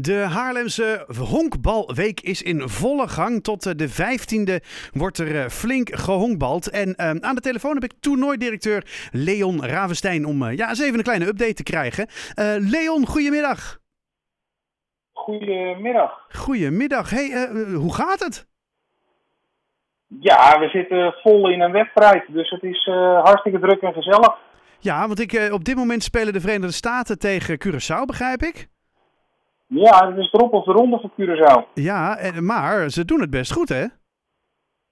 De Haarlemse honkbalweek is in volle gang. Tot eh, de 15e wordt er eh, flink gehonkbald. En eh, aan de telefoon heb ik toernooidirecteur Leon Ravenstein om eh, ja, eens even een kleine update te krijgen. Eh, Leon, goedemiddag. Goedemiddag. Goedemiddag. Hey, hoe gaat het? Ja, we zitten vol in een wedstrijd, dus het is hartstikke druk en gezellig. Ja, want ik, op dit moment spelen de Verenigde Staten tegen Curaçao, begrijp ik. Ja, het is erop of de ronde voor Curaçao. Ja, en, maar ze doen het best goed, hè?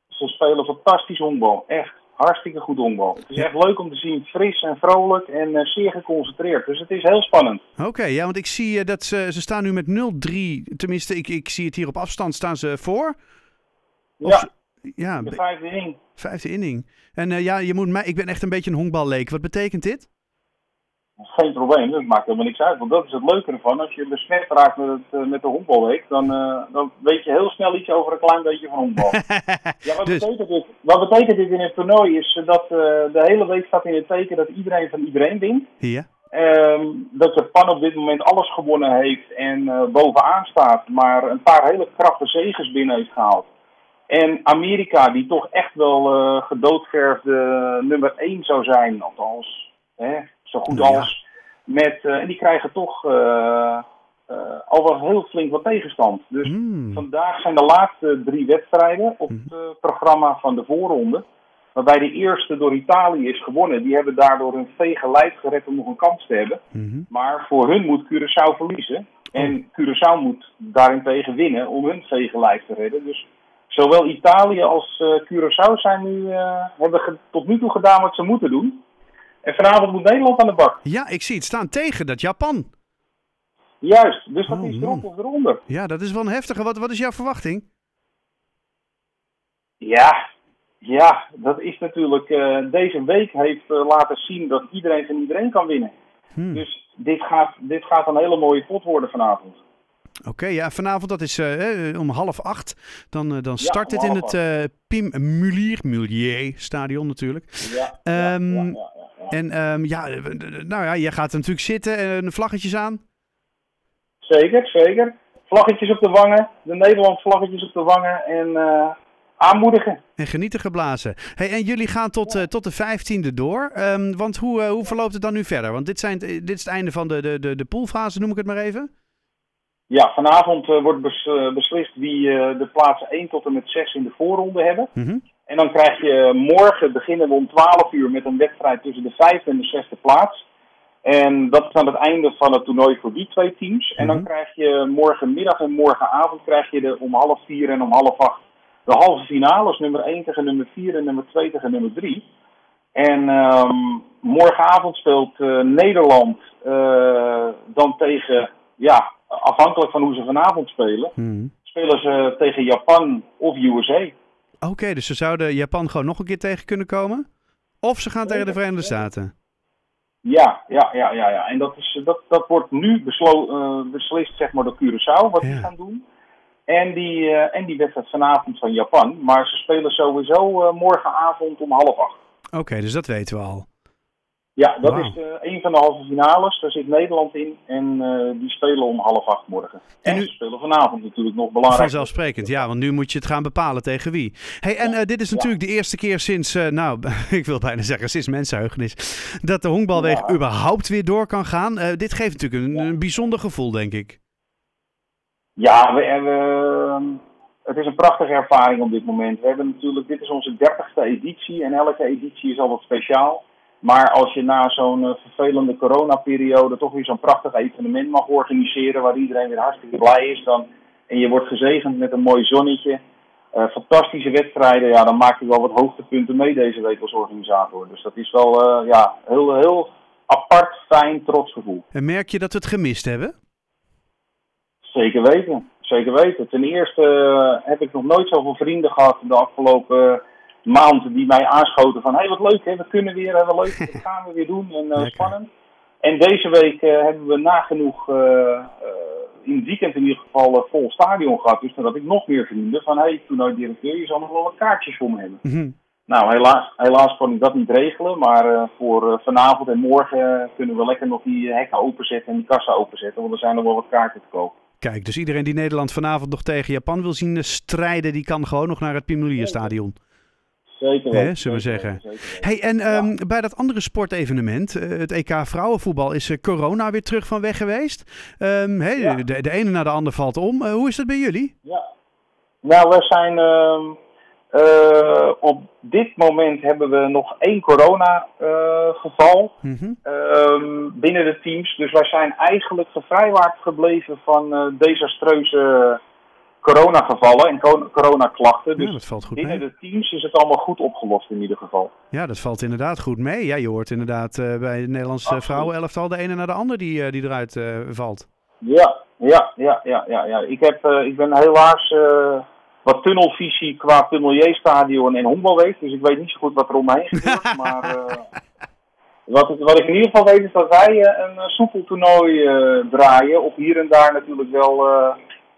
Ze spelen fantastisch honkbal, echt hartstikke goed honkbal. Het is echt leuk om te zien, fris en vrolijk en eh, zeer geconcentreerd. Dus het is heel spannend. Oké, ja, want ik zie eh, dat ze, ze staan nu met 0-3. Tenminste, ik, ik zie het hier op afstand staan ze voor. Of Ja, ze- ja, de vijfde inning. vijfde inning. En eh, ja, je moet mij, ik ben echt een beetje een honkballeek. Wat betekent dit? Geen probleem, dat maakt helemaal niks uit. Want dat is het leuke ervan. Als je besmet raakt met, het, eh, met de honkbalweek, dan, eh, dan weet je heel snel iets over een klein beetje van honkbal. Ja, wat, Dus- betekent dit? wat betekent dit in het toernooi is dat eh, de hele week staat in het teken dat iedereen van iedereen wint. Hier. Ehm, dat Japan op dit moment alles gewonnen heeft en bovenaan staat, maar een paar hele krappe zegens binnen heeft gehaald. En Amerika, die toch echt wel gedoodverfde nummer 1 zou zijn, althans, hè, zo goed ja. als. Met, eh, en die krijgen toch eh, eh, al wel heel flink wat tegenstand. Dus Hmm. Vandaag zijn de laatste drie wedstrijden op het eh, programma van de voorronde. Waarbij de eerste door Italië is gewonnen. Die hebben daardoor een vege lijf gered om nog een kans te hebben. Mhm. Maar voor hun moet Curaçao verliezen. En Curaçao moet daarentegen winnen om hun vege lijf te redden. Dus zowel Italië als eh, Curaçao zijn nu, hebben tot nu toe gedaan wat ze moeten doen. En vanavond moet Nederland aan de bak. Ja, ik zie het staan tegen dat Japan. Juist, dus dat Oh, is erop of eronder. Ja, dat is wel een heftige. Wat, wat is jouw verwachting? Ja, ja, dat is natuurlijk. eh, deze week heeft eh, laten zien dat iedereen van iedereen kan winnen. Hmm. Dus dit gaat, dit gaat een hele mooie pot worden vanavond. Oké, ja, vanavond dat is eh, om half acht. Dan, dan start om het in het eh Pim Mulier, Mulier stadion natuurlijk. Ja, Ehm, ja, ja, ja, ja. En ehm, ja, eh, nou ja, jij gaat er natuurlijk zitten en de vlaggetjes aan. Zeker, zeker. Vlaggetjes op de wangen, de Nederlands vlaggetjes op de wangen en eh, aanmoedigen. En genieten geblazen. Hey, en jullie gaan tot, eh, tot de vijftiende door. Ehm, want hoe, eh, hoe verloopt het dan nu verder? Want dit, zijn, dit is het einde van de, de, de, de poolfase, noem ik het maar even. Ja, vanavond eh, wordt bes- eh, beslist wie eh, de plaatsen 1 tot en met 6 in de voorronde hebben. Mhm. En dan krijg je morgen beginnen we om 12 uur met een wedstrijd tussen de vijfde en de zesde plaats. En dat is aan het einde van het toernooi voor die twee teams. En dan Mhm. krijg je morgenmiddag en morgenavond krijg je de, om half vier en om half acht de halve finales. Nummer 1 tegen nummer 4 en nummer 2 tegen nummer 3. En ehm, morgenavond speelt eh, Nederland eh, dan tegen, ja, afhankelijk van hoe ze vanavond spelen, Mhm. spelen ze tegen Japan of USA. Oké, dus ze zouden Japan gewoon nog een keer tegen kunnen komen? Of ze gaan tegen de Verenigde. Staten? Ja, ja, ja, ja, ja. En dat, is, dat, dat wordt nu beslo- eh, beslist zeg maar, door Curaçao, wat die Ja. gaan doen. En die, eh, en die wedstrijd vanavond van Japan. Maar ze spelen sowieso eh, morgenavond om half acht. Oké, dus dat weten we al. Ja, dat is eh, een van de halve finales. Daar zit Nederland in. En eh, die spelen om half acht morgen. En nu- spelen vanavond natuurlijk nog belangrijk. Vanzelfsprekend, ja, want nu moet je het gaan bepalen tegen wie. Hey, en eh, dit is natuurlijk de eerste keer sinds, nou, ik wil bijna zeggen sinds mensenheugenis, dat de honkbalweeg Ja. überhaupt weer door kan gaan. Dit geeft natuurlijk een, een bijzonder gevoel, denk ik. Ja, we hebben, het is een prachtige ervaring op dit moment. We hebben natuurlijk, dit is onze dertigste editie en elke editie is al wat speciaal. Maar als je na zo'n eh, vervelende coronaperiode toch weer zo'n prachtig evenement mag organiseren waar iedereen weer hartstikke blij is dan, en je wordt gezegend met een mooi zonnetje, eh, fantastische wedstrijden, ja, dan maak je wel wat hoogtepunten mee deze week als organisator. Dus dat is wel eh, ja, heel, heel apart, fijn, trots gevoel. En merk je dat we het gemist hebben? Zeker weten, zeker weten. Ten eerste heb ik nog nooit zoveel vrienden gehad de afgelopen maand die mij aanschoten van hé hey, wat leuk hè, we kunnen weer, hè, wat leuk, dat gaan we weer doen en Lekker. spannend. En deze week eh, hebben we nagenoeg eh, in het weekend in ieder geval vol stadion gehad. Dus dan had ik nog meer vrienden van hé, hey, toen directeur, je zal nog wel wat kaartjes voor me hebben. Mhm. Nou, helaas, helaas kon ik dat niet regelen. Maar voor vanavond en morgen kunnen we lekker nog die hekken openzetten en die kassa openzetten. Want er zijn nog wel wat kaarten te koop. Kijk, dus iedereen die Nederland vanavond nog tegen Japan wil zien strijden, die kan gewoon nog naar het Stadion. Zeker wel. zullen we zeggen. Hey, en ehm, bij dat andere sportevenement, het EK vrouwenvoetbal, is corona weer terug van weg geweest. Um, hey, de, de, ene na de ander valt om. hoe is dat bij jullie? Ja, nou, we zijn ehm, uh, op dit moment hebben we nog één corona-geval uh, mm -hmm. uh, binnen de teams. Dus wij zijn eigenlijk gevrijwaard gebleven van desastreuze coronagevallen en coronaklachten. Dus ja, dat valt goed binnen mee. de teams is het allemaal goed opgelost in ieder geval. Ja, dat valt inderdaad goed mee. Ja, je hoort inderdaad uh, bij het Nederlandse vrouwenelftal de ene naar de ander die, uh, die eruit uh, valt. Ja, ja, ja, ja, ja. ja. Ik, heb, ik ben helaas wat tunnelvisie qua Tunnelierstadion en honkbalweek. Dus ik weet niet zo goed wat er omheen gebeurt. maar wat, het, wat ik in ieder geval weet is dat wij een soepel toernooi draaien. Op hier en daar natuurlijk wel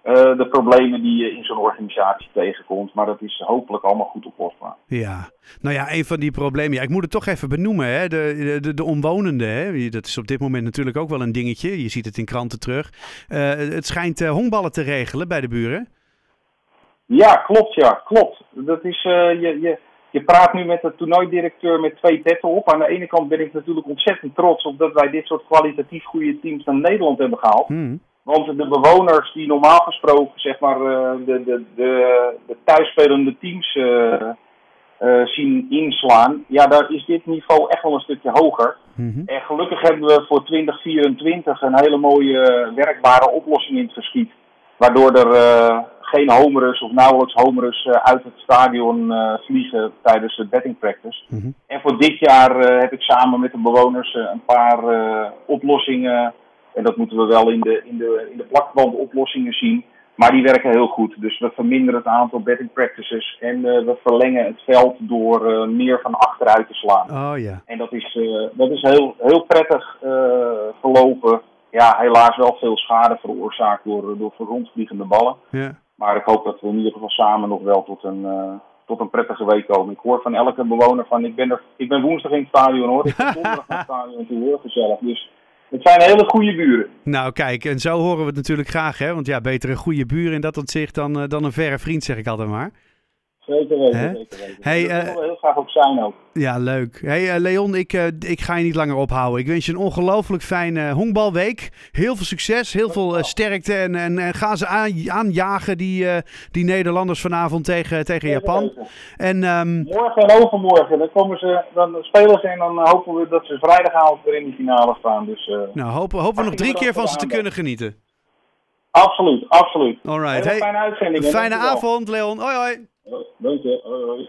de problemen die je in zo'n organisatie tegenkomt. Maar dat is hopelijk allemaal goed oplosbaar. Ja, nou ja, een van die problemen. Ja, ik moet het toch even benoemen. Hè? De, de, de omwonenden. Hè? Dat is op dit moment natuurlijk ook wel een dingetje. Je ziet het in kranten terug. het schijnt honkballen te regelen bij de buren. Ja, klopt ja, klopt. Dat is, uh, je, je, je praat nu met de toernooidirecteur met twee petten op. Aan de ene kant ben ik natuurlijk ontzettend trots op dat wij dit soort kwalitatief goede teams naar Nederland hebben gehaald. Hmm. Want de bewoners die normaal gesproken zeg maar, uh, de, de, de, de thuisspelende teams uh, zien inslaan, ja, daar is dit niveau echt wel een stukje hoger. Mm-hmm. En gelukkig hebben we voor 2024 een hele mooie werkbare oplossing in het verschiet. Waardoor er geen homerus of nauwelijks homerus uit het stadion vliegen tijdens de betting practice. Mm -hmm. En voor dit jaar heb ik samen met de bewoners een paar oplossingen. En dat moeten we wel in de, in de, in de plakband oplossingen zien. Maar die werken heel goed. Dus we verminderen het aantal betting practices. En we verlengen het veld door meer van achteruit te slaan. Oh ja. En dat is, dat is heel, heel prettig verlopen. Ja, helaas wel veel schade veroorzaakt door, door rondvliegende ballen. Ja. Maar ik hoop dat we in ieder geval samen nog wel tot een, tot een prettige week komen. Ik hoor van elke bewoner van, ik ben, er, ik ben woensdag in het stadion hoor. Ik ben donderdag in het stadion toe hoor, gezellig. Dus het zijn hele goede buren. Nou kijk, en zo horen we het natuurlijk graag hè. Want ja, beter een goede buur in dat opzicht dan, uh, dan een verre vriend zeg ik altijd maar. Zeker weten, zeker weten. Hey, dat wil heel graag ook zijn ook. Ja, leuk. Hey, uh, Leon, ik, uh, ik ga je niet langer ophouden. Ik wens je een ongelooflijk fijne honkbalweek. Heel veel succes, heel veel sterkte en, en, en, ga ze aan, aanjagen, die, die Nederlanders vanavond tegen, tegen Japan. En, um... Morgen en overmorgen, dan, komen ze, dan spelen ze en dan hopen we dat ze vrijdagavond weer in de finale staan. Dus, nou, hopen, hopen we nog drie keer van ze te kunnen genieten. Absoluut, absoluut. Alright. Hey, fijne uitzending. Fijne avond, Leon. Hoi hoi. Dank je. Hoi hoi.